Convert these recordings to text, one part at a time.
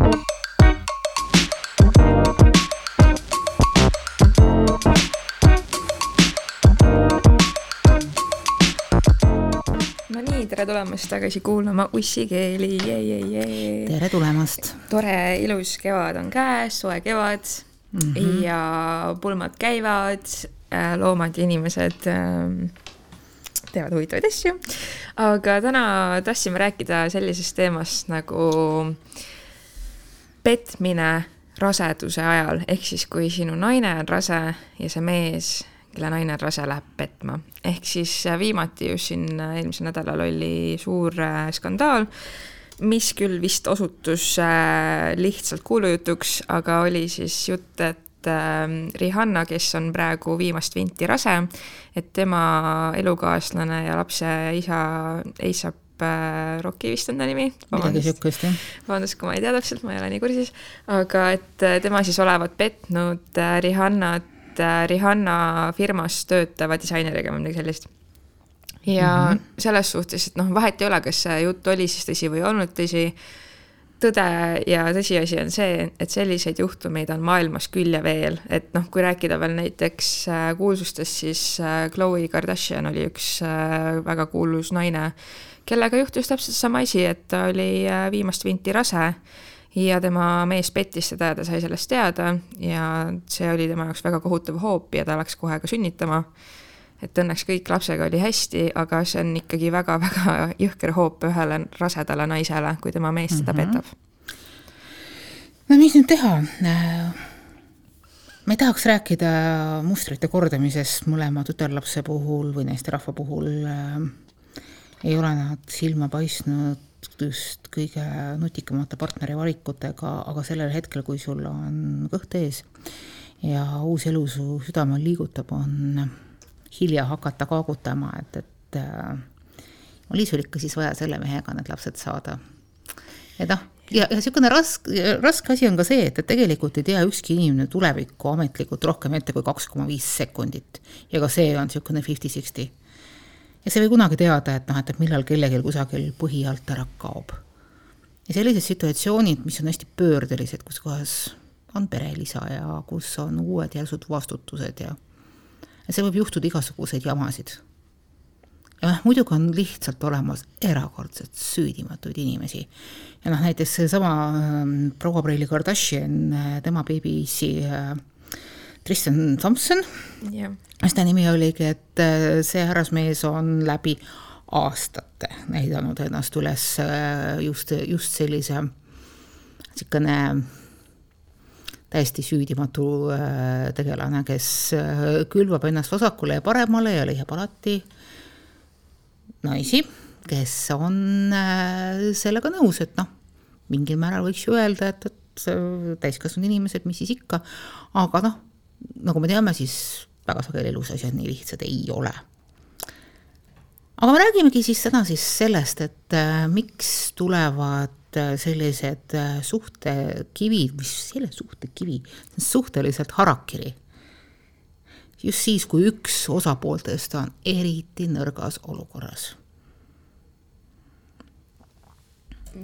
no nii, tere tulemast tagasi kuulama ussikeeli, tere tulemast! tore ilus kevad on käes, soe kevad mm -hmm. ja pulmad käivad, äh, loomad ja inimesed äh, teevad huvitavaid asju. aga täna tahtsime rääkida sellisest teemast nagu petmine raseduse ajal, ehk siis kui sinu naine on rase ja see mees kelle naine on rase, läheb petma. ehk siis äh, viimati just siin äh, eelmisel nädalal oli suur äh, skandaal, mis küll vist osutus lihtsalt kuulujutuks, aga oli siis jutt, et ähm, Rihanna, kes on praegu viimast vinti rase, et tema elukaaslane ja lapse isa A$AP Rocki vist on ta nimi. midagi sihukest, jah. vabandust, kui ma ei tea täpselt, ma ei ole nii kursis, aga et tema siis olevat petnud Rihannat Äh, Rihanna firmas töötava disaineriga või midagi sellist. ja mm -hmm. selles suhtes, et noh, vahet ei ole, kas see jutt oli siis tõsi või ei olnud tõsi. tõde ja tõsiasi on see, et selliseid juhtumeid on maailmas küll ja veel, et noh, kui rääkida veel näiteks äh, kuulsustest, siis äh, Khloe Kardashian oli üks väga kuulus naine, kellega juhtus täpselt sama asi, et ta oli viimast vinti rase ja tema mees pettis teda ja ta sai sellest teada ja see oli tema jaoks väga kohutav hoop ja ta läks kohe ka sünnitama. et õnneks kõik lapsega oli hästi, aga see on ikkagi väga-väga jõhker hoop ühele rasedale naisele, kui tema mees teda mm -hmm. petab. no mis nüüd teha? ma ei tahaks rääkida mustrite kordamisest mõlema tütarlapse puhul või naisterahva puhul äh, ei ole nad silma paistnud just kõige nutikamate partneri valikutega, aga sellel hetkel, kui sul on kõht ees ja uus elu su südamel liigutab, on hilja hakata kaagutama, et, et äh, oli sul ikka siis vaja selle mehega need lapsed saada. et noh, ja, ja niisugune raske, raske asi on ka see, et, et tegelikult ei tea ükski inimene tulevikku ametlikult rohkem ette kui kaks koma viis sekundit. ja ka see on niisugune fifty-sixty ja sa ei või kunagi teada, et noh, et, et millal kellelgi kusagil põhi alt ära kaob. ja sellised situatsioonid, mis on hästi pöördelised, kus kohas on perelisa ja kus on uued järsud vastutused ja ja see võib juhtuda igasuguseid jamasid. ja noh, muidugi on lihtsalt olemas erakordselt süüdimatuid inimesi. ja noh, näiteks seesama äh, proua Preili Kardashian, äh, tema beebisi äh, Yeah., mis ta nimi oligi, et äh, see härrasmees on läbi aastate näidanud ennast üles äh, just, just sellise niisugune täiesti süüdimatu äh, tegelane, kes külvab ennast vasakule ja paremale ja leiab alati naisi, kes on sellega nõus, et noh, mingil määral võiks ju öelda, et, et täiskasvanud inimesed, mis siis ikka, aga noh, nagu me teame, siis väga sageli elus asjad nii lihtsad ei ole. aga me räägimegi siis täna siis sellest, et äh, miks tulevad äh, sellised äh, suhtekivid, mis selle suhtekivi, suhteliselt harakiri. just siis, kui üks osapooltest on eriti nõrgas olukorras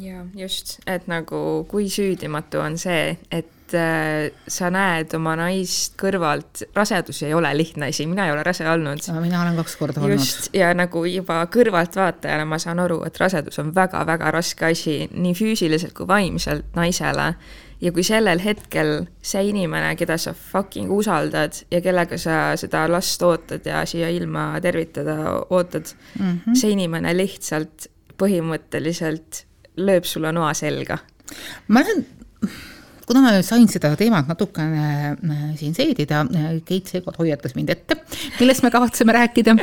ja just, et nagu kui süüdimatu on see, et sa näed oma naist kõrvalt, rasedus ei ole lihtne asi, mina ei ole rase olnud. mina olen kaks korda olnud. just, ja nagu juba kõrvaltvaatajana ma saan aru, et rasedus on väga-väga raske asi nii füüsiliselt kui vaimselt naisele. ja kui sellel hetkel see inimene, keda sa fucking usaldad ja kellega sa seda last ootad ja siia ilma tervitada ootad mm, -hmm. see inimene lihtsalt põhimõtteliselt lööb sulle noa selga. ma olen kuna ma sain seda teemat natukene äh, siin seedida, äh, Keit Seekot hoiatas mind ette, millest me kavatseme rääkida,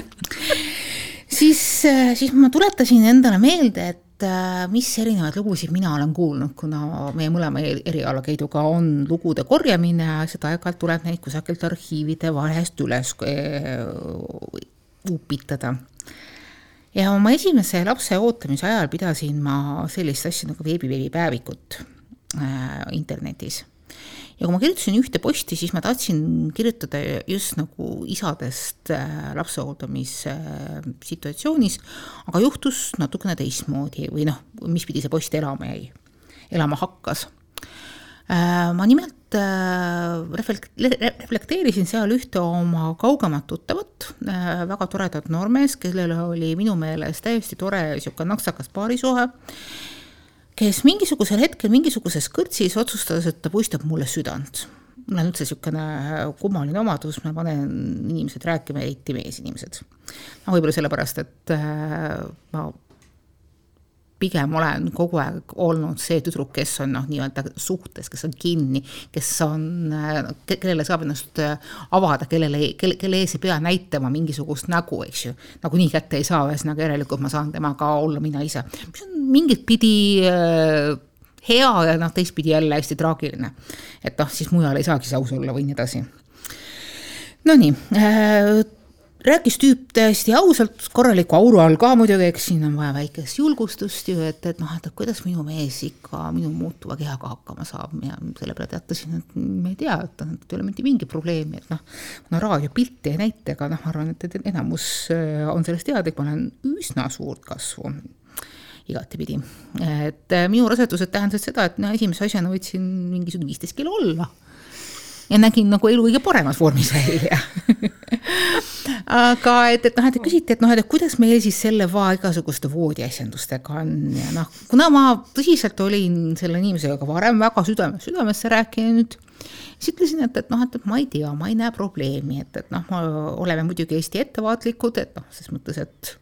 siis, äh, siis ma tuletasin endale meelde, et mis erinevaid lugusid mina olen kuulnud, kuna meie mõlema eriala Keiduga on lugude korjamine ja seda aeg-ajalt tuleb neid kusagilt arhiivide vahest üles upitada. Ja oma esimese lapse ootamise ajal pidasin ma sellist asja nagu veebiveebipäevikut internetis. ja kui ma kirjutasin ühte posti, siis ma tahtsin kirjutada just nagu isadest äh, lapsehooldamise äh, situatsioonis, aga juhtus natukene teistmoodi või noh, mis pidi see post elama jäi, elama hakkas ma nimelt reflekt-, reflekteerisin seal ühte oma kaugemat tuttavat, väga toredat noormeest, kellel oli minu meelest täiesti tore niisugune naksakas paarisuhe, kes mingisugusel hetkel mingisuguses kõrtsis otsustas, et ta puistab mulle südant mul on üldse niisugune kummaline omadus, ma panen inimesed rääkima, eriti meesinimesed. no võib-olla sellepärast, et äh, ma pigem olen kogu aeg olnud see tüdruk, kes on noh, nii-öelda suhtes, kes on kinni, kes on, kellele saab ennast äh, avada, kellele, kelle, kelle ees ei pea näitama mingisugust nägu, eks ju. nagunii kätte ei saa, ühesõnaga järelikult ma saan temaga olla mina ise, mis on mingit pidi äh, hea ja noh, teistpidi jälle hästi traagiline. et noh, siis mujal ei saagi see aus olla või nii edasi. Nonii äh, rääkis tüüp täiesti ausalt, korraliku auru all ka muidugi, eks siin on vaja väikest julgustust ju, et, et noh, et kuidas minu mees ikka minu muutuva kehaga hakkama saab ja selle peale teatasin, et ma ei tea, et ei ole mitte mingit probleemi, et noh, kuna raadiopilti ei näita, aga noh, ma arvan, et, et enamus äh, on sellest teadlik, ma olen üsna suurt kasvu igatepidi. et äh, minu rasedused tähendasid seda, et no esimese asjana võtsin mingisugune viisteist kilo olla ja nägin nagu elu kõige paremas vormis välja aga et, et noh, et küsiti, et noh, et kuidas meil siis selle va igasuguste voodiasjandustega on ja noh, kuna ma tõsiselt olin selle inimesega ka varem väga südames, südamesse rääkinud, siis ütlesin, et, et noh, et, ma ei tea, ma ei näe probleemi, et, et noh, me oleme muidugi hästi ettevaatlikud, et noh, ses mõttes, et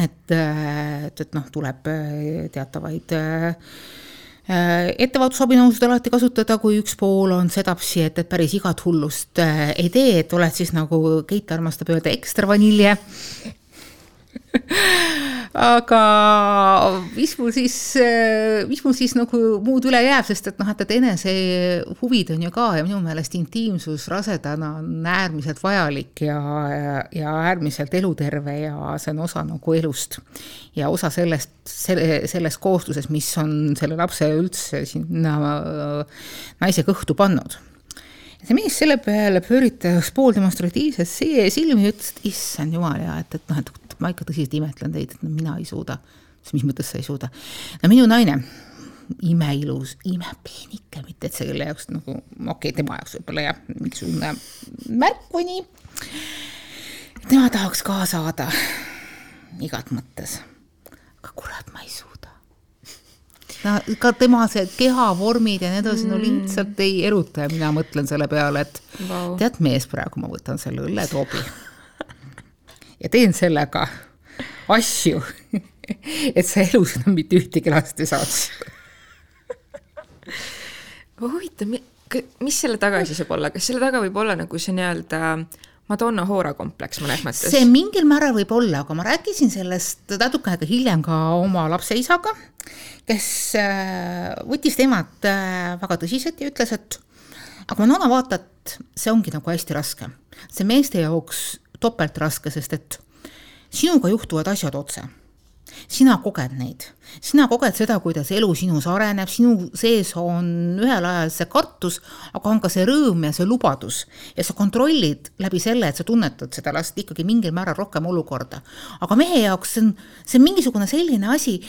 et, et, et noh, tuleb äh, teatavaid äh, ettevaatusabinõusid alati kasutada, kui üks pool on sedapsi, et, et päris igat hullust äh, ei tee, et oled siis nagu Keit armastab öelda ekstra vanilje aga mis mul siis, mis mul siis nagu muud üle jääb, sest et noh, et, et enesehuvid on ju ka ja minu meelest intiimsus rasedana on äärmiselt vajalik ja, ja, ja äärmiselt eluterve ja see on osa nagu elust. ja osa sellest, selle, sellest kooslusest, mis on selle lapse üldse sinna naise kõhtu pannud see mees selle peale pööritas pooldemonstratiivselt silmi ja ütles, et issand jumal ja et, et noh, et ma ikka tõsiselt imetlen teid, et no mina ei suuda. siis mis mõttes sa ei suuda? no minu naine, imeilus, imepeenike, mitte et see kelle jaoks nagu, okei okay,, tema jaoks võib-olla jah, mingisugune märk või nii. tema tahaks ka saada igat mõttes. aga kurat, ma ei suuda no ka tema see kehavormid ja nii edasi mm., no lihtsalt ei eruta ja mina mõtlen selle peale, et wow. tead, mees, praegu ma võtan selle õlletoobi ja teen sellega asju, et sa elus enam mitte ühtegi last ei saaks. huvitav, mis selle taga siis võib olla, kas selle taga võib olla nagu see nii-öelda Madonna Hoora kompleks mõnes mõttes? see mingil määral võib olla, aga ma rääkisin sellest natuke aega hiljem ka oma lapse isaga, kes äh, võttis teemat äh, väga tõsiselt ja ütles, et aga Madonna, vaata, et see ongi nagu hästi raske. see meeste jaoks topeltraske, sest et sinuga juhtuvad asjad otse. Sina koged neid, sina koged seda, kuidas elu sinus areneb, sinu sees on ühel ajal see kartus, aga on ka see rõõm ja see lubadus. ja sa kontrollid läbi selle, et sa tunnetad seda last ikkagi mingil määral rohkem olukorda. aga mehe jaoks see on, see on mingisugune selline asi,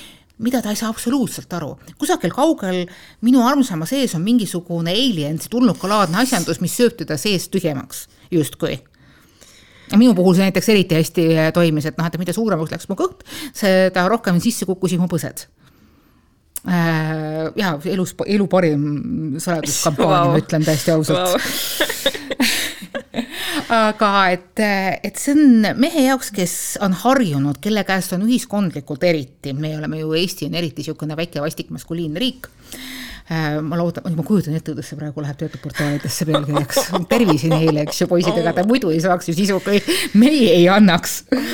mida ta ei saa absoluutselt aru. kusagil kaugel minu armsama sees on mingisugune alien, see tulnukalaadne asjandus, mis sööb teda seest tühjemaks, justkui minu puhul see näiteks eriti hästi äh, toimis, et noh, et mida suuremaks läks mu kõht, seda rohkem sisse kukkusid mu põsed äh, ja elus, elu parim saladuskampaania wow., ma ütlen täiesti ausalt wow. aga et, et see on mehe jaoks, kes on harjunud, kelle käest on ühiskondlikult eriti, me oleme ju, Eesti on eriti niisugune väike vastik maskuliinne riik ma loodan, ma kujutan ette, kuidas see praegu läheb teatud portaalidesse pealkirjaks. tervisi neile, eks ju, poisid, ega ta muidu ei saaks ju sisu, kui meie ei annaks oh.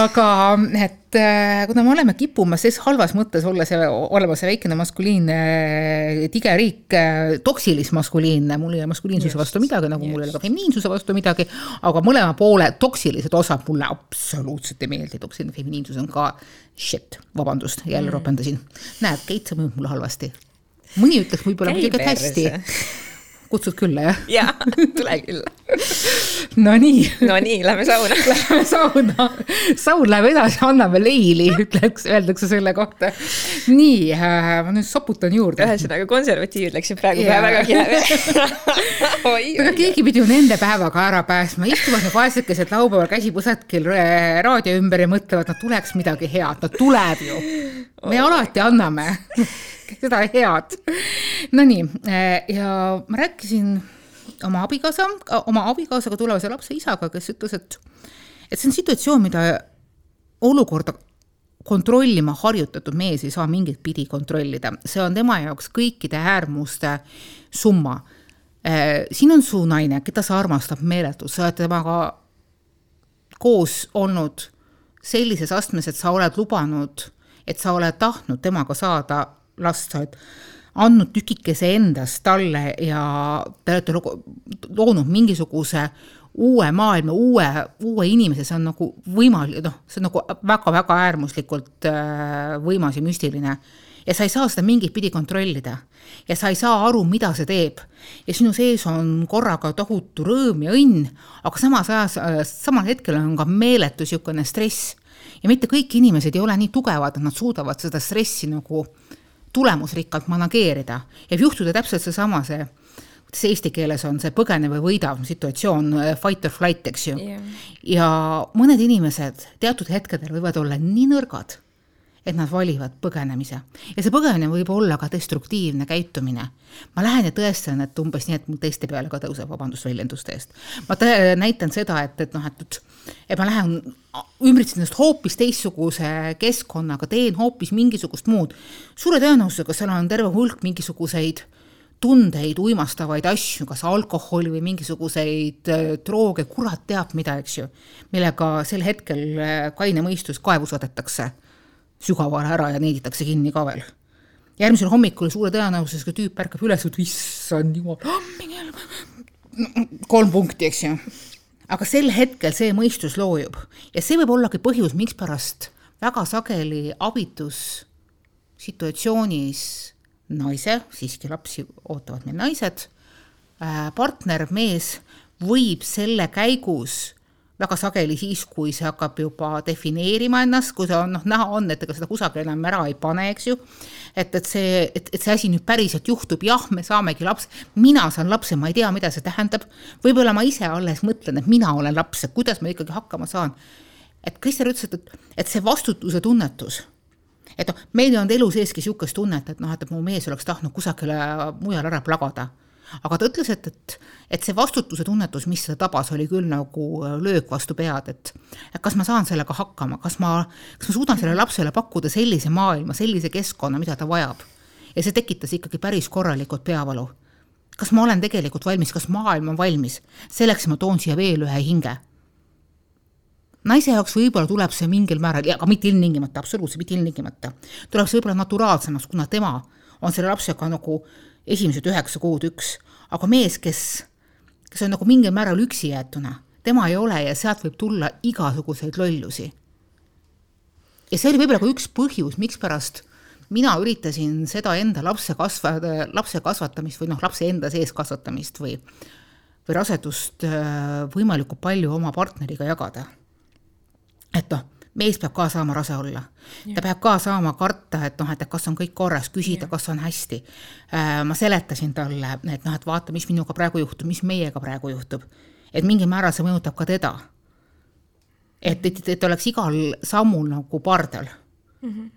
aga et äh, kuna me oleme kippumas ses halvas mõttes olla see, olema see väikene maskuliinne tige riik, äh, toksilis maskuliinne, mul ei ole maskuliinsuse vastu midagi, nagu mul ei ole ka feminiinsuse vastu midagi, aga mõlema poole toksilised osad mulle absoluutselt ei meeldi, toksiline feminiinsus on ka shit, vabandust, jälle mm. ropendasin. näed, Keit, see mõjub mulle halvasti mõni ütleks võib-olla muidugi, et hästi. kutsud külla, jah? jaa, tule külla. Nonii no nii, lähme sauna Lähme sauna, saun läheb edasi, anname leili, ütleks, öeldakse selle kohta. nii äh,, ma nüüd soputan juurde. ühesõnaga konservatiivid läksid praegu yeah. väga kiire aga keegi pidi ju nende päevaga ära päästma, istuvad need vaesekesed laupäeval käsi põsetkil raadio ümber ja mõtlevad, no tuleks midagi head, no tuleb ju. me oh. alati anname seda head. Nonii, äh, ja ma rääkisin oma abikaasa, oma abikaasaga tulevase lapse isaga, kes ütles, et, et see on situatsioon, mida olukorda kontrollima harjutatud mees ei saa mingit pidi kontrollida, see on tema jaoks kõikide äärmuste summa. Äh, siin on su naine, keda sa armastad meeletult, sa oled temaga koos olnud sellises astmes, et sa oled lubanud, et sa oled tahtnud temaga saada last, sa oled andnud tükikese endast talle ja te olete loonud mingisuguse uue maailma, uue, uue inimese, see on nagu võimalik, noh, see on nagu väga-väga äärmuslikult äh, võimas ja müstiline. ja sa ei saa seda mingit pidi kontrollida ja sa ei saa aru, mida see teeb. ja sinu sees on korraga tohutu rõõm ja õnn, aga samas ajas, äh, samal hetkel on ka meeletu niisugune stress. ja mitte kõik inimesed ei ole nii tugevad, et nad suudavad seda stressi nagu äh, tulemusrikkalt manageerida. võib juhtuda täpselt seesama, see, kuidas see eesti keeles on, see põgene või võidav situatsioon, fight or flight, eks ju yeah.. ja mõned inimesed teatud hetkedel võivad olla nii nõrgad, et nad valivad põgenemise. ja see põgenemine võib olla ka destruktiivne käitumine. ma lähen ja tõestan, et umbes nii, et mul teiste peale ka tõuseb, vabandust väljenduste eest. ma näitan seda, et, et noh, et, et ma lähen, ümbritsen ennast hoopis teistsuguse keskkonnaga, teen hoopis mingisugust muud. suure tõenäosusega seal on terve hulk mingisuguseid tundeid uimastavaid asju, kas alkoholi või mingisuguseid äh, drooge, kurat teab mida, eks ju, millega sel hetkel äh, kaine mõistus kaevu saadetakse sügavale ära ja neiditakse kinni ka veel. järgmisel hommikul suure tõenäosusega tüüp ärkab üles, et issand jumal, kolm punkti, eks ju. Aga sel hetkel see mõistus loojub. Ja see võib ollagi põhjus, mikspärast väga sageli abitus situatsioonis naise, siiski lapsi ootavad meil naised, äh, partner, mees võib selle käigus väga sageli siis, kui see hakkab juba defineerima ennast, kui see on, noh, näha on, et ega seda kusagile enam ära ei pane, eks ju, et, et see, et, et see asi nüüd päriselt juhtub, jah, me saamegi lapse, mina saan lapse, ma ei tea, mida see tähendab, võib-olla ma ise alles mõtlen, et mina olen laps, et kuidas ma ikkagi hakkama saan. et Krister ütles, et, et, see vastutuse tunnetus et noh, meil ei olnud elu seeski niisugust tunnet, et noh, et mu mees oleks tahtnud kusagile mujale ära plagada aga ta ütles, et, et, et see vastutuse tunnetus, mis seda tabas, oli küll nagu äh, löök vastu pead, et kas ma saan sellega hakkama, kas ma, kas ma suudan sellele lapsele pakkuda sellise maailma, sellise keskkonna, mida ta vajab. ja see tekitas ikkagi päris korralikult peavalu. kas ma olen tegelikult valmis, kas maailm on valmis? selleks ma toon siia veel ühe hinge. naise jaoks võib-olla tuleb see mingil määral, aga mitte ilmtingimata, absoluutselt mitte ilmtingimata, tuleb see võib-olla naturaalsemaks, kuna tema on selle lapsega nagu esimesed üheksa kuud üks, aga mees, kes, kes on nagu mingil määral üksi jäetuna, tema ei ole ja sealt võib tulla igasuguseid lollusi. ja see oli võib-olla ka üks põhjus, mikspärast mina üritasin seda enda lapse kasva, lapse kasvatamist või noh, lapse enda sees kasvatamist või, või rasedust äh, võimalikult palju oma partneriga jagada. et noh mees peab ka saama rase olla. ta peab ka saama karta, et noh, et kas on kõik korras, küsida, kas on hästi. Äh, ma seletasin talle, et noh, et vaata, mis minuga praegu juhtub, mis meiega praegu juhtub. et mingil määral see mõjutab ka teda. et, et, et oleks igal sammul nagu pardal mm. -hmm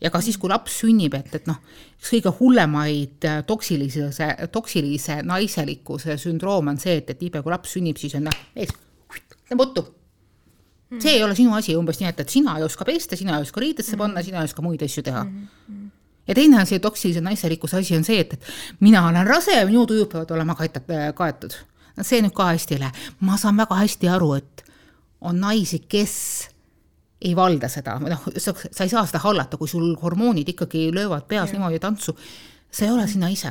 ja ka siis, kui laps sünnib, et, et noh, üks kõige hullemaid äh, toksilise, toksilise naiselikkuse sündroom on see, et, et niipea kui laps sünnib, siis on noh, mees, tõmba uttu Mm. see ei ole sinu asi, umbes nii, et, et sina ei oska pesta, sina ei oska riidesse panna, sina ei oska muid asju teha mm. -hmm. ja teine asi, toksilise naiselikkuse asi on see, et, et mina olen rase ja minu tujud peavad olema kaetud, kaetud. no see nüüd ka hästi ei lähe. ma saan väga hästi aru, et on naisi, kes ei valda seda, noh, sa ei saa seda hallata, kui sul hormoonid ikkagi löövad peas ja. niimoodi tantsu. see ei ole sina ise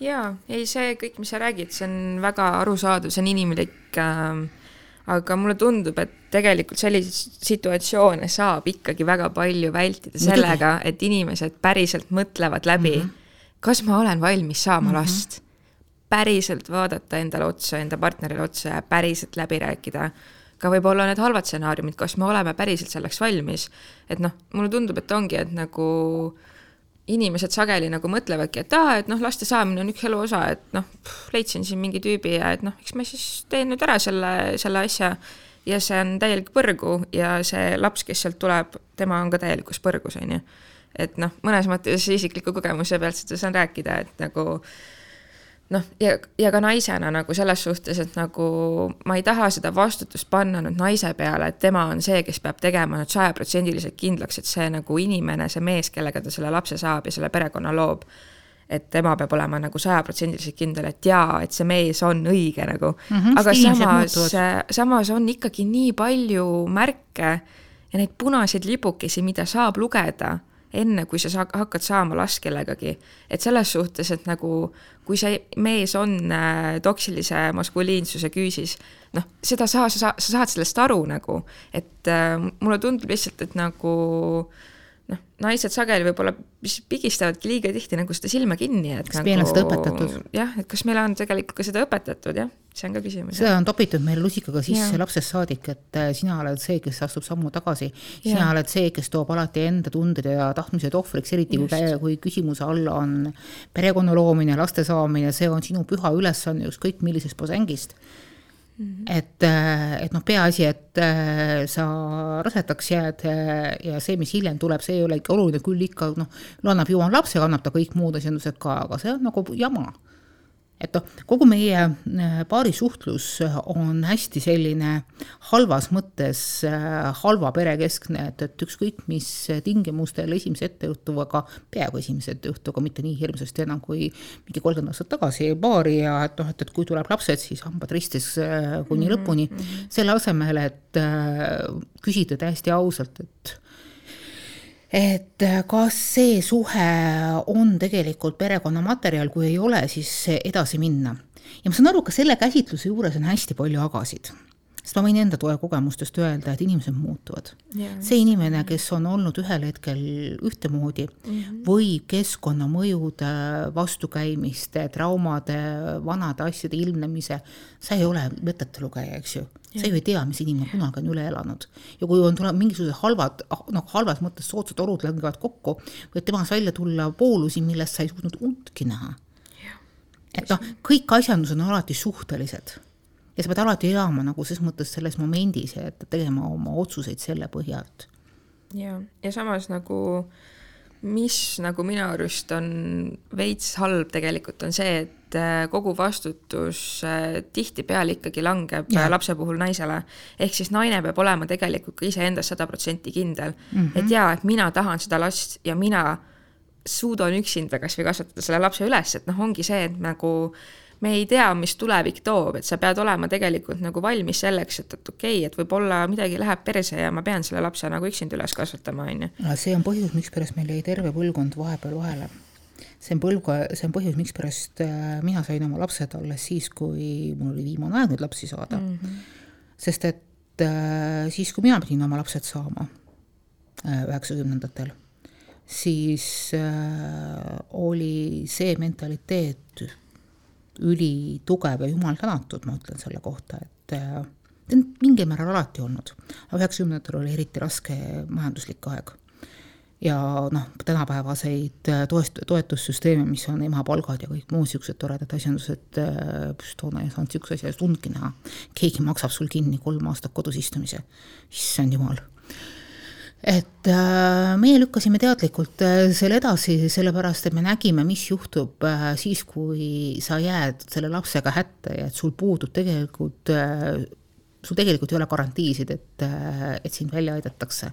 jaa, ei see kõik, mis sa räägid, see on väga arusaadav, see on inimlik äh,. aga mulle tundub, et tegelikult selliseid situatsioone saab ikkagi väga palju vältida sellega, et inimesed päriselt mõtlevad läbi mm, -hmm. kas ma olen valmis saama mm -hmm. last. päriselt vaadata endale otsa, enda partnerile otsa ja päriselt läbi rääkida ka võib-olla need halvad stsenaariumid, kas me oleme päriselt selleks valmis. et noh, mulle tundub, et ongi, et nagu inimesed sageli nagu mõtlevadki, et aa, et noh, laste saamine on üks elu osa, et noh, leidsin siin mingi tüübi ja et noh, eks ma siis teen nüüd ära selle, selle asja. ja see on täielik põrgu ja see laps, kes sealt tuleb, tema on ka täielikus põrgus, on ju. et noh, mõnes mõttes isikliku kogemuse pealt seda saan rääkida, et nagu noh, ja, ja ka naisena nagu selles suhtes, et nagu ma ei taha seda vastutust panna nüüd naise peale, et tema on see, kes peab tegema nüüd sajaprotsendiliselt kindlaks, et see nagu inimene, see mees, kellega ta selle lapse saab ja selle perekonna loob, et tema peab olema nagu sajaprotsendiliselt kindel, et jaa, et see mees on õige nagu mm. -hmm, aga samas, samas on ikkagi nii palju märke ja neid punaseid lipukesi, mida saab lugeda enne, kui sa saa, hakkad saama last kellegagi. et selles suhtes, et nagu kui see mees on äh, toksilise maskuliinsuse küüsis, noh, seda sa, sa, sa saad sellest aru nagu, et äh, mulle tundub lihtsalt, et nagu äh, noh, naised sageli võib-olla pigistavadki liiga tihti nagu seda silma kinni, et kas nagu, meil on seda õpetatud? jah, et kas meile on tegelikult ka seda õpetatud, jah, see on ka küsimus. seda on topitud meil lusikaga sisse ja. lapsest saadik, et äh, sina oled see, kes astub sammu tagasi, sina ja. oled see, kes toob alati enda tunded ja tahtmised ohvriks, eriti Just. kui, kui küsimuse all on perekonna loomine, laste saamine, see on sinu püha ülesanne ükskõik millisest posengist. Et, äh, et noh, peaasi, et äh, sa rasedaks jääd äh, ja see, mis hiljem tuleb, see ei ole ikka oluline, küll ikka noh, no annab jumal lapse, annab ta kõik muud asjandused ka, aga see on nagu jama et noh, kogu meie äh, paarisuhtlus on hästi selline halvas mõttes äh, halva perekeskne, et, et ükskõik mis tingimustel esimese ettejuhtuvaga, peaaegu esimese ettejuhtuvaga, mitte nii hirmsasti enam kui mingi kolmkümmend aastat tagasi paari ja et noh, et, et kui tuleb lapsed, siis hambad ristis äh, kuni mm -hmm. lõpuni, selle asemel, et küsida täiesti ausalt, et et äh, kas see suhe on tegelikult perekonnamaterjal, kui ei ole, siis edasi minna. ja ma saan aru, ka selle käsitluse juures on hästi palju agasid sest ma võin enda toe kogemustest öelda, et inimesed muutuvad. see inimene, kes on olnud ühel hetkel ühtemoodi mm, -hmm. võib keskkonnamõjude, vastukäimiste, traumade, vanade asjade ilmnemise, sa ei ole mõttetulugeja, eks ju sa ju ei tea, mis inimene kunagi on üle elanud. ja kui on tulevad mingisugused halvad, noh, halvas mõttes soodsad olud langevad kokku, võib temast välja tulla poolusi, millest sa ei suutnud undki näha. et noh, kõik asjandused on alati suhtelised ja sa pead alati elama nagu ses mõttes selles momendis ja tegema oma otsuseid selle põhjalt. ja, ja samas nagu mis nagu minu arust on veits halb tegelikult on see, et äh, kogu vastutus äh, tihtipeale ikkagi langeb ja. lapse puhul naisele. ehk siis naine peab olema tegelikult ka iseendas sada protsenti kindel mm, -hmm. et jaa, et mina tahan seda last ja mina suudan üksinda kasvõi kasvatada selle lapse üles, et noh, ongi see, et nagu me ei tea, mis tulevik toob, et sa pead olema tegelikult nagu valmis selleks, et, et okei okay,, et võib-olla midagi läheb perse ja ma pean selle lapse nagu üksinda üles kasvatama, on ju. see on põhjus, mikspärast meil jäi terve põlvkond vahepeal vahele. see on põlv, see on põhjus, mikspärast äh, mina sain oma lapsed alles siis, kui mul oli viimane aeg nüüd lapsi saada mm. -hmm. sest et äh, siis, kui mina pidin oma lapsed saama äh, üheksakümnendatel, siis oli see mentaliteet ülitugev ja jumal tänatud, ma ütlen selle kohta, et äh, ta on mingil määral alati olnud. aga üheksakümnendatel oli eriti raske majanduslik aeg. ja noh, tänapäevaseid äh, toest-, toetussüsteeme, mis on emapalgad ja kõik muud niisugused toredad asjandused, äh, toona ei saanud niisuguse asja eest undki näha. keegi maksab sul kinni kolm aastat kodus istumise, issand jumal et äh, meie lükkasime teadlikult äh, selle edasi, sellepärast et me nägime, mis juhtub äh, siis, kui sa jääd selle lapsega hätta ja et sul puudub tegelikult sul tegelikult ei ole garantiisid, et, et sind välja aidatakse.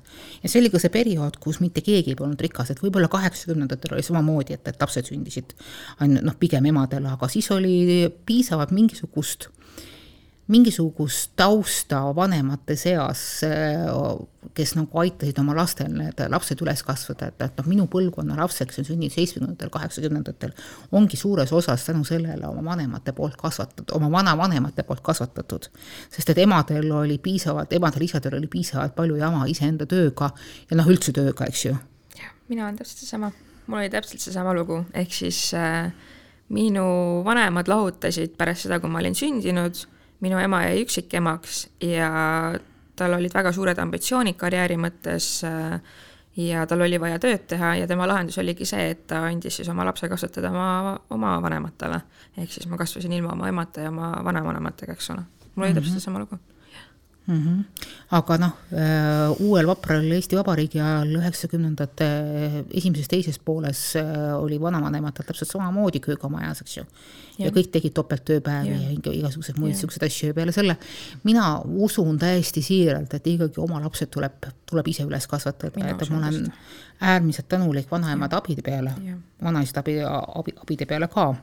ja see oli ka see periood, kus mitte keegi ei olnud rikas, et võib-olla kaheksakümnendatel oli samamoodi, et, et lapsed sündisid ainult noh, pigem emadele, aga siis oli piisavalt mingisugust mingisugust tausta vanemate seas, kes nagu aitasid oma lastel need lapsed üles kasvada, et, et noh, minu põlvkonna laps, kes on sündinud seitsmekümnendatel, kaheksakümnendatel, ongi suures osas tänu sellele oma vanemate poolt kasvatatud, oma vanavanemate poolt kasvatatud. sest et emadel oli piisavalt, emadel-isadel oli piisavalt palju jama iseenda tööga ja noh, üldse tööga, eks ju. mina olen täpselt seesama, mul oli täpselt seesama lugu, ehk siis äh, minu vanemad lahutasid pärast seda, kui ma olin sündinud, minu ema jäi üksikemaks ja tal olid väga suured ambitsioonid karjääri mõttes äh, ja tal oli vaja tööd teha ja tema lahendus oligi see, et ta andis siis oma lapse kasvatada oma, oma vanematele. ehk siis ma kasvasin ilma oma emata ja oma vanavanematega, eks ole. mul oli mm -hmm. täpselt seesama lugu mm. -hmm. aga noh, äh, uuel vapral Eesti Vabariigi ajal üheksakümnendate esimeses-teises pooles äh, oli vanavanematel täpselt samamoodi köögamajas, eks ju. ja kõik tegid topelttööpäevi ja, ja igasuguseid muid siukseid asju ja peale selle mina usun täiesti siiralt, et ikkagi oma lapsed tuleb, tuleb ise üles kasvatada, et ma olen äärmiselt tänulik vanaemade abide peale, vanaisade abi, abi, abide peale ka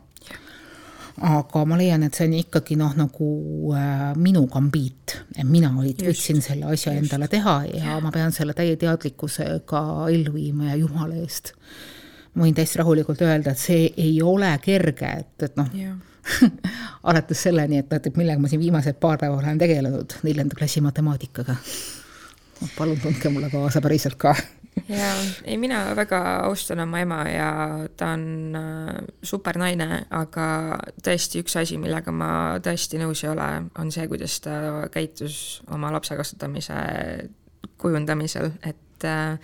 aga ma leian, et see on ikkagi noh, nagu äh, minu gambiit, et mina olid, võtsin selle asja just. endale teha ja, ja ma pean selle täie teadlikkusega ellu viima ja jumala eest. ma võin täiesti rahulikult öelda, et see ei ole kerge, et, et noh alates selleni, et, et millega ma siin viimased paar päeva olen tegelenud, neljanda klassi matemaatikaga. palun tundke mulle kaasa päriselt ka ja ei, mina väga austan oma ema ja ta on äh, super naine, aga tõesti üks asi, millega ma tõesti nõus ei ole, on see, kuidas ta käitus oma lapse kasvatamise kujundamisel, et äh,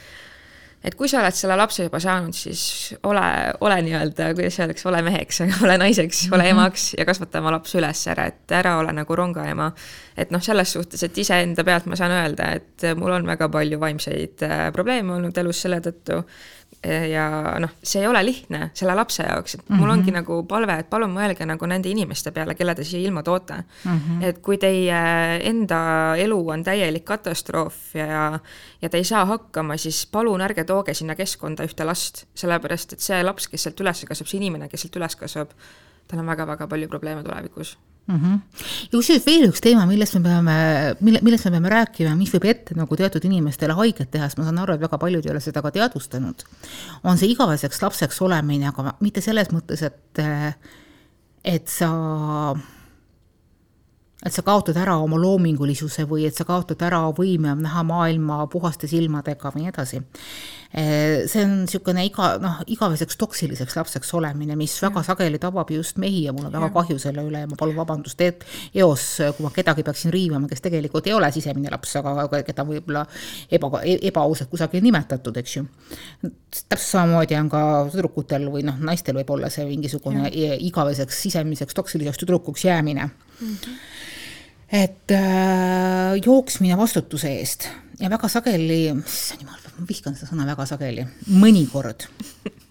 et kui sa oled selle lapse juba saanud, siis ole, ole nii-öelda, kuidas öeldakse, ole meheks, ole naiseks, ole mhm. emaks ja kasvata oma laps üles ära, et ära ole nagu rongaema. et noh, selles suhtes, et iseenda pealt ma saan öelda, et mul on väga palju vaimseid äh, probleeme olnud elus selle tõttu ja noh, see ei ole lihtne selle lapse jaoks, et mul mm -hmm. ongi nagu palve, et palun mõelge nagu nende inimeste peale, kelle te siia ilma toote mm. -hmm. et kui teie enda elu on täielik katastroof ja, ja te ei saa hakkama, siis palun ärge tooge sinna keskkonda ühte last, sellepärast et see laps, kes sealt üles kasvab, see inimene, kes sealt üles kasvab, tal on väga-väga palju probleeme tulevikus mm. -hmm. ja kusjuures veel üks teema, millest me peame, mille, millest me peame rääkima, mis võib ette nagu teatud inimestele haiget teha, sest ma saan aru, et väga paljud ei ole seda ka teadvustanud, on see igaveseks lapseks olemine, aga mitte selles mõttes, et, et sa et sa kaotad ära oma loomingulisuse või et sa kaotad ära võime näha maailma puhaste silmadega või nii edasi. See on niisugune iga, noh, igaveseks toksiliseks lapseks olemine, mis ja. väga sageli tabab just mehi ja mul on väga ja. kahju selle üle ja ma palun vabandust et, eos, kui ma kedagi peaksin riivama, kes tegelikult ei ole sisemine laps, aga keda võib-olla eba, ebaausalt kusagil nimetatud, eks ju. täpselt samamoodi on ka tüdrukutel või noh, naistel võib olla see mingisugune ja. igaveseks sisemiseks toksiliseks tüdrukuks jäämine mm. -hmm et äh, jooksmine vastutuse eest ja väga sageli, issand jumal, ma vihkan seda sõna väga sageli, mõnikord.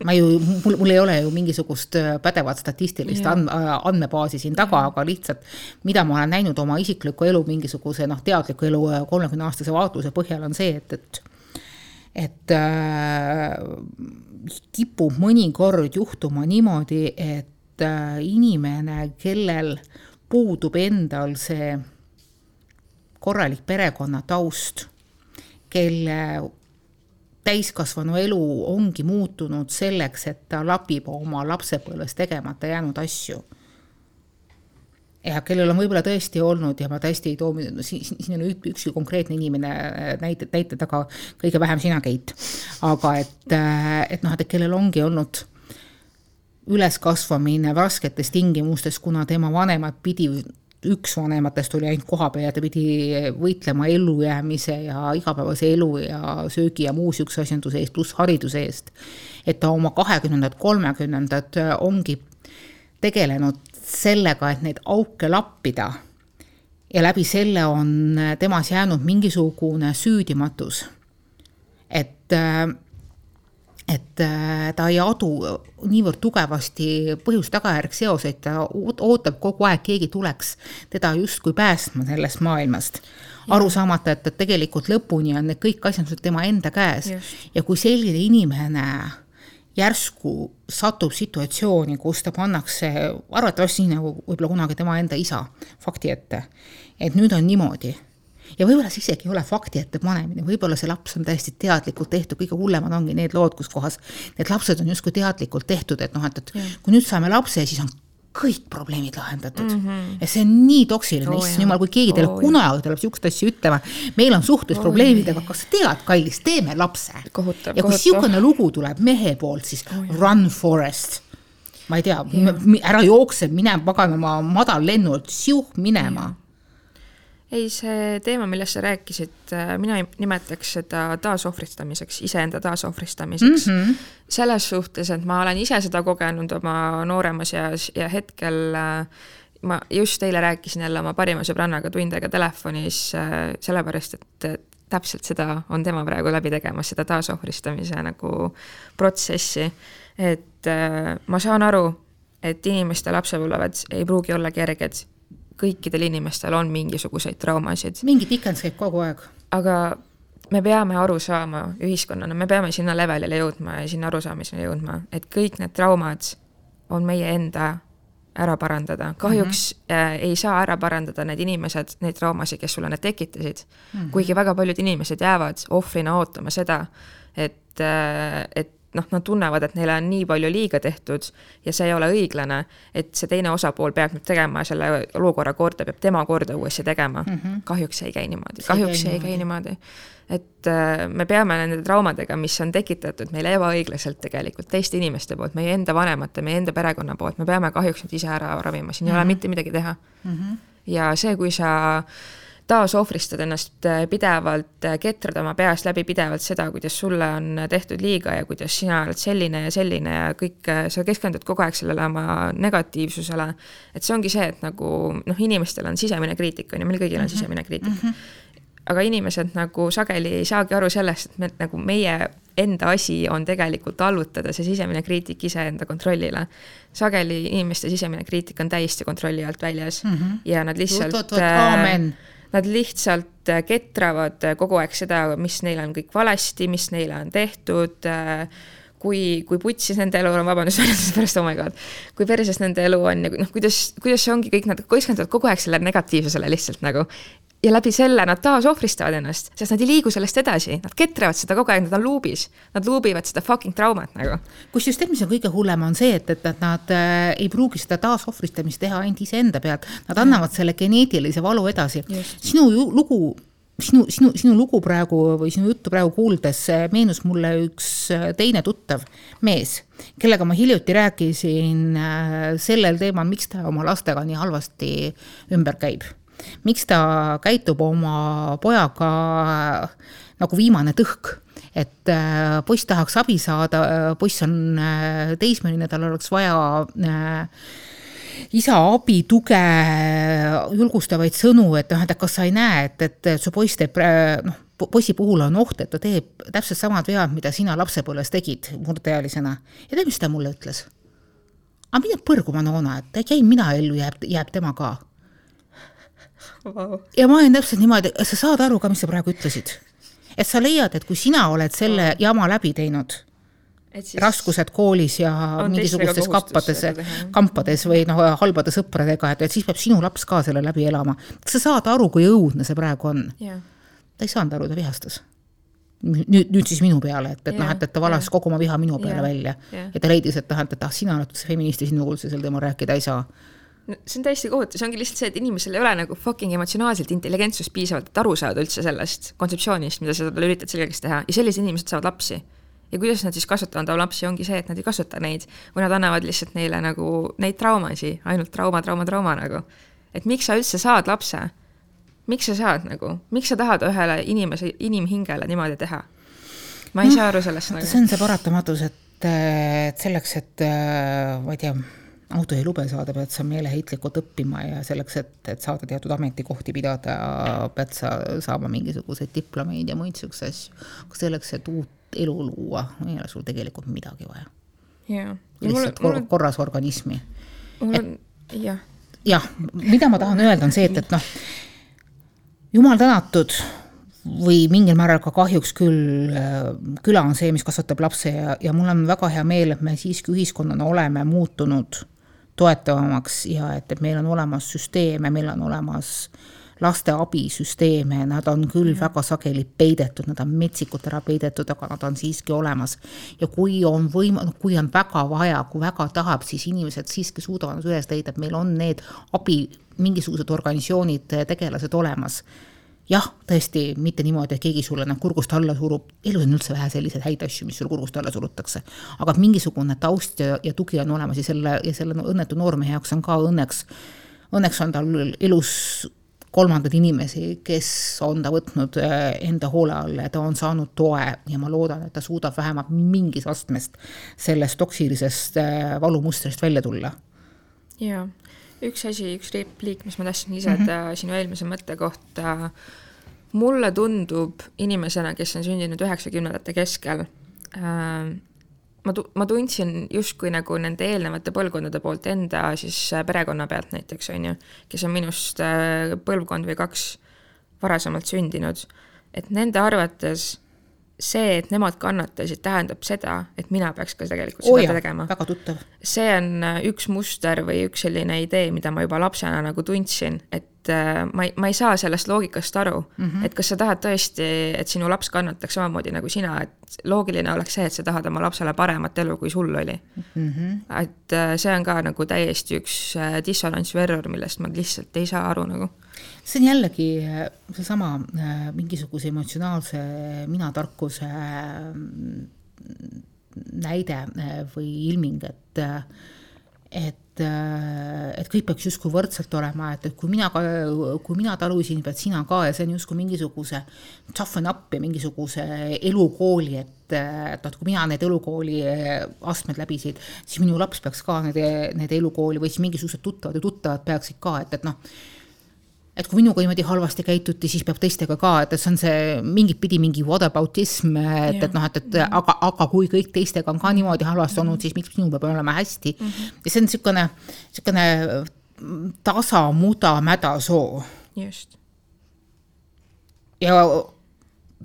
ma ju, mul, mul ei ole ju mingisugust äh, pädevat statistilist and, äh, andmebaasi siin taga, aga lihtsalt mida ma olen näinud oma isikliku elu mingisuguse noh, teadliku elu äh, kolmekümne aastase vaatluse põhjal on see, et, et et äh, kipub mõnikord juhtuma niimoodi, et äh, inimene, kellel puudub endal see korralik perekonnataust, kelle täiskasvanu elu ongi muutunud selleks, et ta lapib oma lapsepõlves tegemata jäänud asju. ja kellel on võib-olla tõesti olnud ja ma tõesti ei too, siin, siin on üks, üks konkreetne inimene näite, näite taga, kõige vähem sina, Keit. aga et, et noh, et kellel ongi olnud üleskasvamine rasketes tingimustes, kuna tema vanemad pidi üks vanematest oli ainult kohapeal ja ta pidi võitlema ellujäämise ja igapäevase elu ja söögi ja muu niisuguse asjanduse eest, pluss hariduse eest. et ta oma kahekümnendad, kolmekümnendad ongi tegelenud sellega, et neid auke lappida. ja läbi selle on temas jäänud mingisugune süüdimatus. et et äh, ta ei adu niivõrd tugevasti põhjus-tagajärg seoseid, ta ootab kogu aeg, keegi tuleks teda justkui päästma sellest maailmast. aru saamata, et, et tegelikult lõpuni on need kõik asjandused tema enda käes Just. ja kui selline inimene järsku satub situatsiooni, kus ta pannakse arvatavasti nagu võib-olla kunagi tema enda isa fakti ette, et nüüd on niimoodi ja võib-olla see isegi ei ole fakti ette panemine, võib-olla see laps on täiesti teadlikult tehtud, kõige hullemad ongi need lood, kus kohas need lapsed on justkui teadlikult tehtud, et noh, et, et ja. kui nüüd saame lapse, siis on kõik probleemid lahendatud. Mm. -hmm. ja see on nii toksiline oh,, issand jumal, kui keegi teile oh, kunagi tuleb sihukest asja ütlema, meil on suhtlusprobleemidega oh,, kas sa tead, kallis, teeme lapse. ja kui sihukene lugu tuleb mehe poolt, siis oh, run forest. Ma ei tea, ära jookse, mine paganama madallennult, siuh minema ei, see teema, millest sa rääkisid, äh, mina nimetaks seda taasohvristamiseks, iseenda taasohvristamiseks mm. -hmm. selles suhtes, et ma olen ise seda kogenud oma nooremas eas ja hetkel äh, ma just eile rääkisin jälle oma parima sõbrannaga tund aega telefonis, äh, sellepärast et täpselt seda on tema praegu läbi tegemas, seda taasohvristamise nagu protsessi. et ma saan aru, et inimeste lapsepõlved ei pruugi olla kerged kõikidel inimestel on mingisuguseid traumasid. mingi tikendus käib kogu aeg. aga me peame aru saama ühiskonnana, me peame sinna levelile jõudma ja sinna arusaamisele jõudma, et kõik need traumad on meie enda ära parandada. kahjuks mm -hmm. ei saa ära parandada need inimesed, neid traumasid, kes sulle need tekitasid mm. -hmm. kuigi väga paljud inimesed jäävad ohvrina ootama seda, et äh,, et noh, nad tunnevad, et neile on nii palju liiga tehtud ja see ei ole õiglane, et see teine osapool peab nüüd tegema selle olukorra korda, peab tema korda uuesti tegema mm. -hmm. kahjuks see ei käi niimoodi, kahjuks see ei käi niimoodi. et äh, me peame nende traumadega, mis on tekitatud meile ebaõiglaselt tegelikult teiste inimeste poolt, meie enda vanemate, meie enda perekonna poolt, me peame kahjuks need ise ära ravima, siin mm -hmm. ei ole mhm. mitte midagi teha mm. -hmm. ja see, kui sa äh, taasohvristad ennast äh, pidevalt, äh, ketrad oma peas läbi pidevalt seda, kuidas sulle on tehtud liiga ja kuidas sina oled selline ja selline ja kõik, äh, sa keskendud kogu aeg sellele oma negatiivsusele. et see ongi see, et nagu noh, inimestel on sisemine kriitika, on ju, meil kõigil on -hmm. sisemine kriitika mm. -hmm. aga inimesed nagu sageli ei saagi aru sellest, et me nagu meie enda asi on tegelikult allutada see sisemine kriitik iseenda kontrollile. sageli inimeste sisemine kriitika on täiesti kontrolli alt väljas mm -hmm. ja nad lihtsalt. aamen Nad lihtsalt äh, ketravad äh, kogu aeg seda, mis neil on kõik valesti, mis neile on tehtud, äh, kui, kui putsis nende elu on, vabandust väljenduse pärast, oh my god, kui perses nende elu on ja noh, kuidas, kuidas see ongi, kõik nad keskenduvad kogu aeg sellele negatiivsusele lihtsalt nagu ja läbi selle nad taas ohvristavad ennast, sest nad ei liigu sellest edasi, nad ketrevad seda kogu aeg, nad on luubis. Nad luubivad seda fucking traumat nagu. kusjuures tead, mis on kõige hullem, on see, et, et, et nad äh, ei pruugi seda taasohvristamist teha ainult iseenda pealt, nad annavad selle geneetilise valu edasi. sinu lugu sinu, sinu, sinu lugu praegu või sinu juttu praegu kuuldes äh, meenus mulle üks äh, teine tuttav mees, kellega ma hiljuti rääkisin äh, sellel teemal, miks ta oma lastega nii halvasti ümber käib miks ta käitub oma pojaga nagu viimane tõhk, et äh, poiss tahaks abi saada, poiss on äh, teismeline, tal oleks vaja äh, isa abi, tuge, julgustavaid sõnu, et noh, et kas sa ei näe, et, et su poiss teeb noh, poisi puhul on oht, et ta teeb täpselt samad vead, mida sina lapsepõlves tegid murdeealisena. ja tead, mis ta mulle ütles? aga mine põrgu, Manona, et jäin mina ellu, jääb, jääb tema ka wow.. ja ma olen täpselt niimoodi, sa saad aru ka, mis sa praegu ütlesid? et sa leiad, et kui sina oled selle wow. jama läbi teinud, raskused koolis ja mingisugustes kappades, kampades või noh, halbade sõpradega, et, et siis peab sinu laps ka selle läbi elama. kas sa saad aru, kui õudne see praegu on yeah.? ta ei saanud aru, ta vihastas nüüd, nüüd siis minu peale, et, et yeah, noh, et, et ta valas yeah. kogu oma viha minu peale yeah, välja yeah. ja ta leidis, et noh, et, ah, sina oled feminist ja sinu üldse sel teemal rääkida ei saa see on täiesti kohutav, see ongi lihtsalt see, et inimesel ei ole nagu fucking emotsionaalselt intelligentsust piisavalt, et aru saada üldse sellest kontseptsioonist, mida sa talle üritad selgeks teha ja sellised inimesed saavad lapsi. ja kuidas nad siis kasvatavad oma lapsi, ongi see, et nad ei kasvata neid või nad annavad lihtsalt neile nagu neid traumasid, ainult trauma, trauma, trauma nagu. et miks sa üldse saad lapse? miks sa saad nagu, miks sa tahad ühele inimese, inimhingele niimoodi teha? ma ei no, saa aru sellest nagu. see on see paratamatus, et, et selleks, et ma ei tea autojuhilube saada, pead sa meeleheitlikult õppima ja selleks, et, et saada teatud ametikohti pidada, pead sa saama mingisuguseid diplomeid ja muid siukseid asju. aga selleks, et uut elu luua, ei ole sul tegelikult midagi vaja. jaa. lihtsalt kor on... korras organismi. jah. jah, mida ma tahan öelda, on see, et, et noh, jumal tänatud või mingil määral ka kahjuks küll, küla on see, mis kasvatab lapse ja, ja mul on väga hea meel, et me siiski ühiskonnana oleme muutunud toetavamaks ja et, et meil on olemas süsteeme, meil on olemas laste abisüsteeme, nad on küll mm. väga sageli peidetud, nad on metsikult ära peidetud, aga nad on siiski olemas. ja kui on võim-, noh, kui on väga vaja, kui väga tahab, siis inimesed siiski suudavad üles leida, et meil on need abi, mingisugused organisatsioonid, tegelased olemas jah, tõesti, mitte niimoodi, et keegi sulle nagu kurgust alla surub, elus on üldse vähe selliseid häid asju, mis sul kurgust alla surutakse. aga mingisugune taust ja, ja tugi on olemas ja selle, ja selle õnnetu noormehe jaoks on ka õnneks, õnneks on tal elus kolmandaid inimesi, kes on ta võtnud äh, enda hoole alla ja ta on saanud toe ja ma loodan, et ta suudab vähemalt mingis astmest sellest toksilisest äh, valumustrist välja tulla. jaa, üks asi, üks repliik, mis ma tahtsin lisada mm -hmm. sinu eelmise mõtte kohta, mulle tundub inimesena, kes on sündinud üheksakümnendate keskel äh,, ma tu-, ma tundsin justkui nagu nende eelnevate põlvkondade poolt enda siis äh, perekonna pealt näiteks, on ju, kes on minust äh, põlvkond või kaks varasemalt sündinud, et nende arvates see, et nemad kannatasid, tähendab seda, et mina peaks ka tegelikult seda oh jah, tegema. väga tuttav. see on äh, üks muster või üks selline idee, mida ma juba lapsena nagu tundsin, et ma ei, ma ei saa sellest loogikast aru mm, -hmm. et kas sa tahad tõesti, et sinu laps kannataks samamoodi nagu sina, et loogiline oleks see, et sa tahad oma lapsele paremat elu, kui sul oli mm. -hmm. et äh, see on ka nagu täiesti üks äh, dissonants või error, millest ma lihtsalt ei saa aru nagu. See on jällegi äh, seesama mingisuguse emotsionaalse minatarkuse näide või ilming, et et et, et kõik peaks justkui võrdselt olema, et, et kui mina kui mina talusin, pead sina ka ja see on justkui mingisuguse toughen up ja mingisuguse elukooli, et, et noh, kui mina need elukooli astmed läbisid, siis minu laps peaks ka need, need elukooli või siis mingisugused tuttavad ja tuttavad peaksid ka, et, et noh et kui minuga niimoodi halvasti käituti, siis peab teistega ka, et, et see on see mingit pidi mingi whataboutism, et, et noh, et, et aga, aga kui kõik teistega on ka niimoodi halvasti olnud, siis miks minul peab olema hästi mm. -hmm. ja see on niisugune, niisugune tasa, muda, mäda soo. just. ja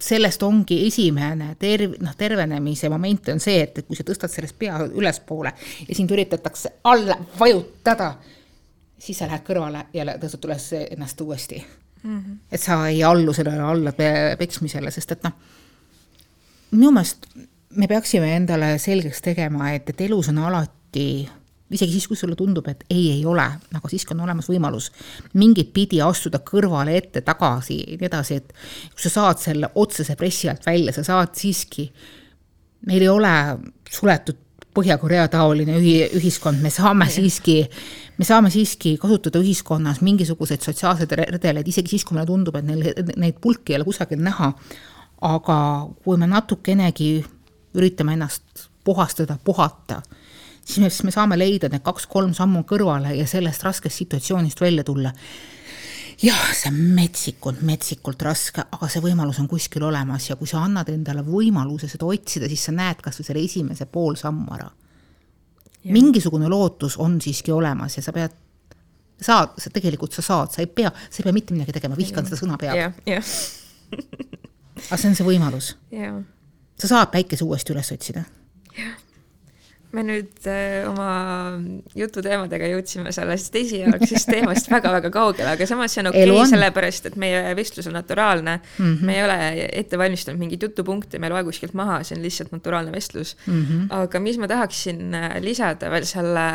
sellest ongi esimene terv-, noh, tervenemise moment on see, et, et kui sa tõstad sellest pea ülespoole ja sind üritatakse alla vajutada siis sa lähed kõrvale ja tõstad üles ennast uuesti mm. -hmm. et sa ei allu sellele alla peksmisele, sest et noh, minu meelest me peaksime endale selgeks tegema, et, et elus on alati isegi siis, kui sulle tundub, et ei, ei ole, aga siiski on olemas võimalus mingit pidi astuda kõrvale, ette, tagasi ja nii edasi, et kui sa saad selle otsese pressi alt välja, sa saad siiski, meil ei ole suletud Põhja-Korea taoline ühi-, ühiskond, me saame siiski, me saame siiski kasutada ühiskonnas mingisuguseid sotsiaalseid redeleid, isegi siis, kui meile tundub, et neil, neid pulki ei ole kusagil näha. aga kui me natukenegi üritame ennast puhastada, puhata, siis me, saame leida need kaks-kolm sammu kõrvale ja sellest raskest situatsioonist välja tulla jah, see on metsikult, metsikult raske, aga see võimalus on kuskil olemas ja kui sa annad endale võimaluse seda otsida, siis sa näed kas või selle esimese poolsammu ära. Mingisugune lootus on siiski olemas ja sa pead, saad, sa tegelikult sa saad, sa ei pea, sa ei pea mitte midagi tegema, vihkan seda sõna peab. aga see on see võimalus. sa saad päikese uuesti üles otsida. Me nüüd äh, oma jututeemadega jõudsime sellest esialgsest teemast väga-väga kaugele, aga samas see on okei okay,, sellepärast et meie vestlus on naturaalne mm. -hmm. me ei ole ette valmistanud mingeid jutupunkte, me ei loe kuskilt maha, see on lihtsalt naturaalne vestlus mm. -hmm. aga mis ma tahaksin äh, lisada veel selle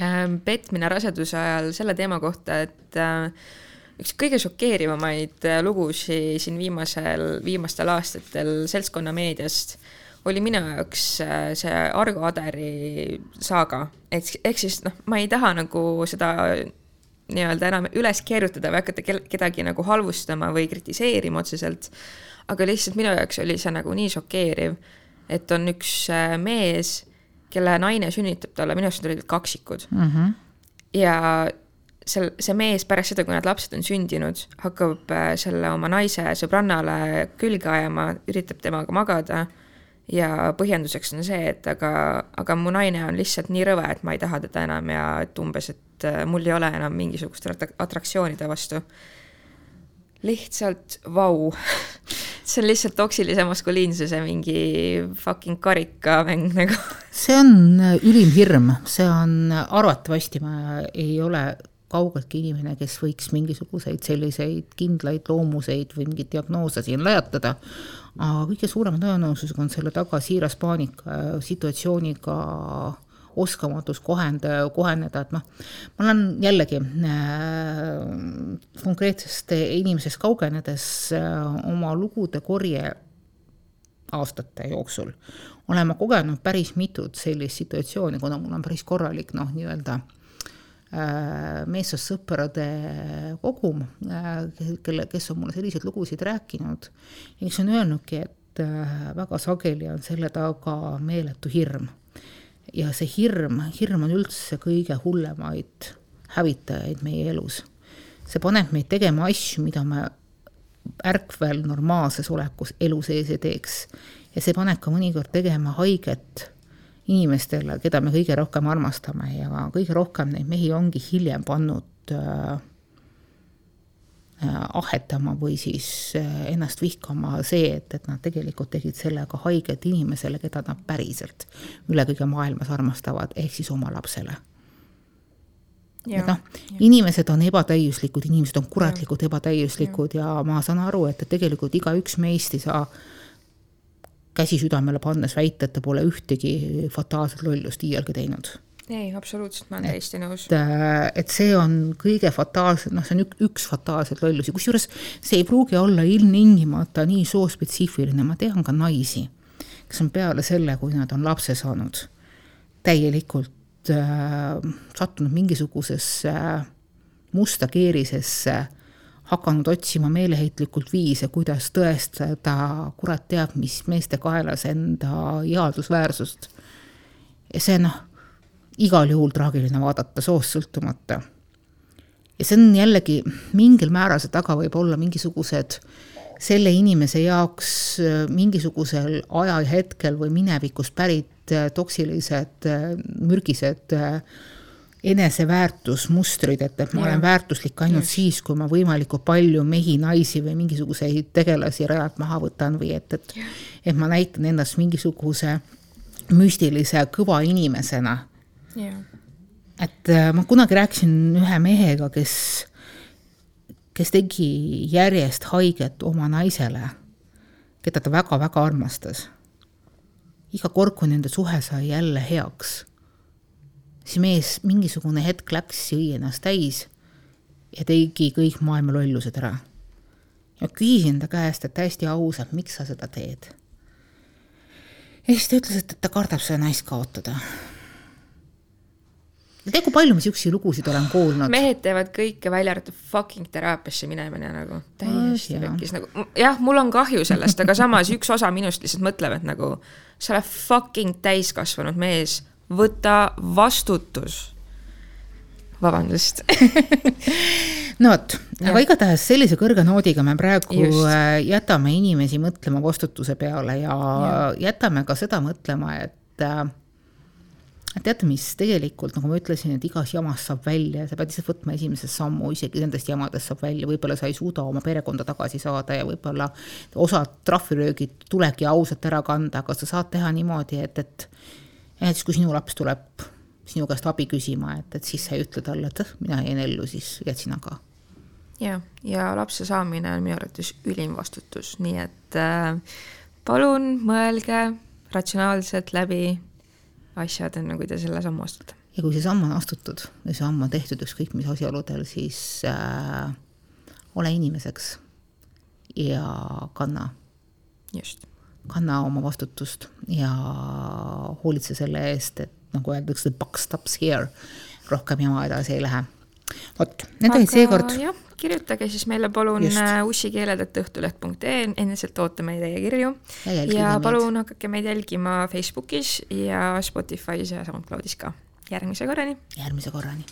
äh, petmine raseduse ajal selle teema kohta, et äh, üks kõige šokeerivamaid äh, lugusid siin viimasel, viimastel aastatel seltskonnameediast oli minu jaoks äh, see Argo Aderi saaga, et ehk siis noh, ma ei taha nagu seda nii-öelda enam üles keerutada või hakata kedagi nagu halvustama või kritiseerima otseselt, aga lihtsalt minu jaoks oli see nagu nii šokeeriv, et on üks äh, mees, kelle naine sünnitab talle, minu arust olid kaksikud mm. -hmm. ja sel, see mees pärast seda, kui need lapsed on sündinud, hakkab äh, selle oma naise sõbrannale külge ajama, üritab temaga magada ja põhjenduseks on see, et aga, aga mu naine on lihtsalt nii rõve, et ma ei taha teda enam ja et umbes, et äh, mul ei ole enam mingisugust atraktsiooni vastu. lihtsalt vau see on lihtsalt toksilise maskuliinsuse mingi fucking karikamäng nagu. see on äh, ülim hirm, see on arvatavasti, ma ei ole kaugeltki inimene, kes võiks mingisuguseid selliseid kindlaid loomuseid või mingeid diagnoose siin lajatada, aga kõige suurema tõenäosusega on selle taga siiras paanika situatsiooniga oskamatus kohenda, koheneda, et noh, ma olen jällegi äh, konkreetsest inimesest kaugenedes äh, oma lugude korje aastate jooksul olen ma kogenud päris mitut sellist situatsiooni, kuna mul on päris korralik noh, nii-öelda äh, meessoost sõprade kogum, äh, kelle, kes on mulle selliseid lugusid rääkinud ja kes on öelnudki, et äh, väga sageli on selle taga meeletu hirm. ja see hirm, hirm on üldse kõige hullemaid hävitajaid meie elus. see paneb meid tegema asju, mida me ärkvel normaalses olekus elu sees ei teeks ja see paneb ka mõnikord tegema haiget inimestele, keda me kõige rohkem armastame ja kõige rohkem neid mehi ongi hiljem pannud äh, äh, ahetama või siis äh, ennast vihkama see, et, et nad tegelikult tegid sellega haiget inimesele, keda nad päriselt üle kõige maailmas armastavad, ehk siis oma lapsele. et noh, inimesed on ebatäiuslikud, inimesed on kuratlikud, ebatäiuslikud ja. ja ma saan aru, et, et tegelikult igaüks meist ei saa käsi südamele pannes väita, et ta pole ühtegi fataalset lollust iialgi teinud. ei, absoluutselt, ma olen täiesti nõus. Äh, et see on kõige fataalsem, noh, see on ük, üks fataalseid lollusi, kusjuures see ei pruugi olla ilmtingimata nii soospetsiifiline, ma tean ka naisi, kes on peale selle, kui nad on lapse saanud, täielikult äh, sattunud mingisugusesse äh, musta keerisesse äh, hakanud otsima meeleheitlikult viise, kuidas tõestada kurat teab mis meeste kaelas enda ihaldusväärsust. ja see noh, igal juhul traagiline vaadata soost sõltumata. ja see on jällegi, mingil määral see taga võib olla mingisugused selle inimese jaoks mingisugusel ajahetkel või minevikust pärit toksilised, mürgised äh, eneseväärtusmustrid, et, et ma ja. olen väärtuslik ainult ja. siis, kui ma võimalikult palju mehi, naisi või mingisuguseid tegelasi rajalt maha võtan või et, et et ma näitan ennast mingisuguse müstilise kõva inimesena. et äh, ma kunagi rääkisin ühe mehega, kes, kes tegi järjest haiget oma naisele, keda ta väga-väga armastas. iga kord, kui nende suhe sai jälle heaks siis mees mingisugune hetk läks, jõi ennast täis ja tegi kõik maailma lollused ära. ja küsisin ta käest, et täiesti ausalt, miks sa seda teed? ja siis ta ütles, et, et ta kardab seda naist kaotada. ja tead, kui palju ma siukseid lugusid olen kuulnud. mehed teevad kõike, välja arvatud fucking teraapiasse minemine nagu täiesti pekkis nagu, jah, mul on kahju sellest, aga samas üks osa minust lihtsalt mõtleb, et nagu sa oled fucking täiskasvanud mees võta vastutus. vabandust no vot, aga igatahes sellise kõrge noodiga me praegu Just. Äh, jätame inimesi mõtlema vastutuse peale ja, ja jätame ka seda mõtlema, et äh, teate, mis tegelikult, nagu ma ütlesin, et igas jamas saab välja, sa pead lihtsalt võtma esimese sammu, isegi nendest jamadest saab välja, võib-olla sa ei suuda oma perekonda tagasi saada ja võib-olla osad trahviröögid tulebki ausalt ära kanda, aga sa saad teha niimoodi, et, et ja siis, kui sinu laps tuleb sinu käest abi küsima, et, et siis sa ei ütle talle, et mina jäin ellu, siis jääd sina ka. ja, ja lapse saamine on minu arvates ülim vastutus, nii et äh, palun mõelge ratsionaalselt läbi asjad, enne kui te selle sammu astute. ja kui see samm on astutud ja see samm on tehtud ükskõik mis asjaoludel, siis äh, ole inimeseks ja kanna. just kanna oma vastutust ja hoolitse selle eest, et nagu öeldakse, buck stops here, rohkem jama edasi ei lähe. vot, need olid seekord. kirjutage siis meile palun äh, ussikeeledetõhtuleht.ee, endiselt ootame teie kirju. ja, ja palun hakake meid jälgima Facebookis ja Spotify's ja SoundCloudis ka. järgmise korrani. järgmise korrani